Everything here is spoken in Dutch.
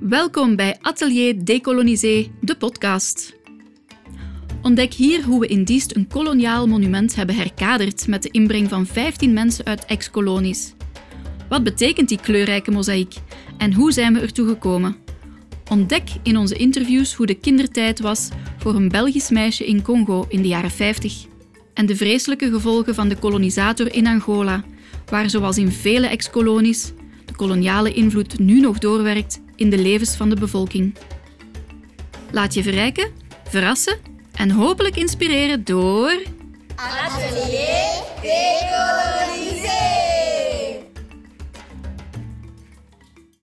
Welkom bij Atelier Decolonisé, de podcast. Ontdek hier hoe we in Diest een koloniaal monument hebben herkaderd met de inbreng van 15 mensen uit ex-kolonies. Wat betekent die kleurrijke mozaïek en hoe zijn we ertoe gekomen? Ontdek in onze interviews hoe de kindertijd was voor een Belgisch meisje in Congo in de jaren 50 en de vreselijke gevolgen van de kolonisator in Angola, waar zoals in vele ex-kolonies de koloniale invloed nu nog doorwerkt in de levens van de bevolking. Laat je verrijken, verrassen en hopelijk inspireren door. Atelier.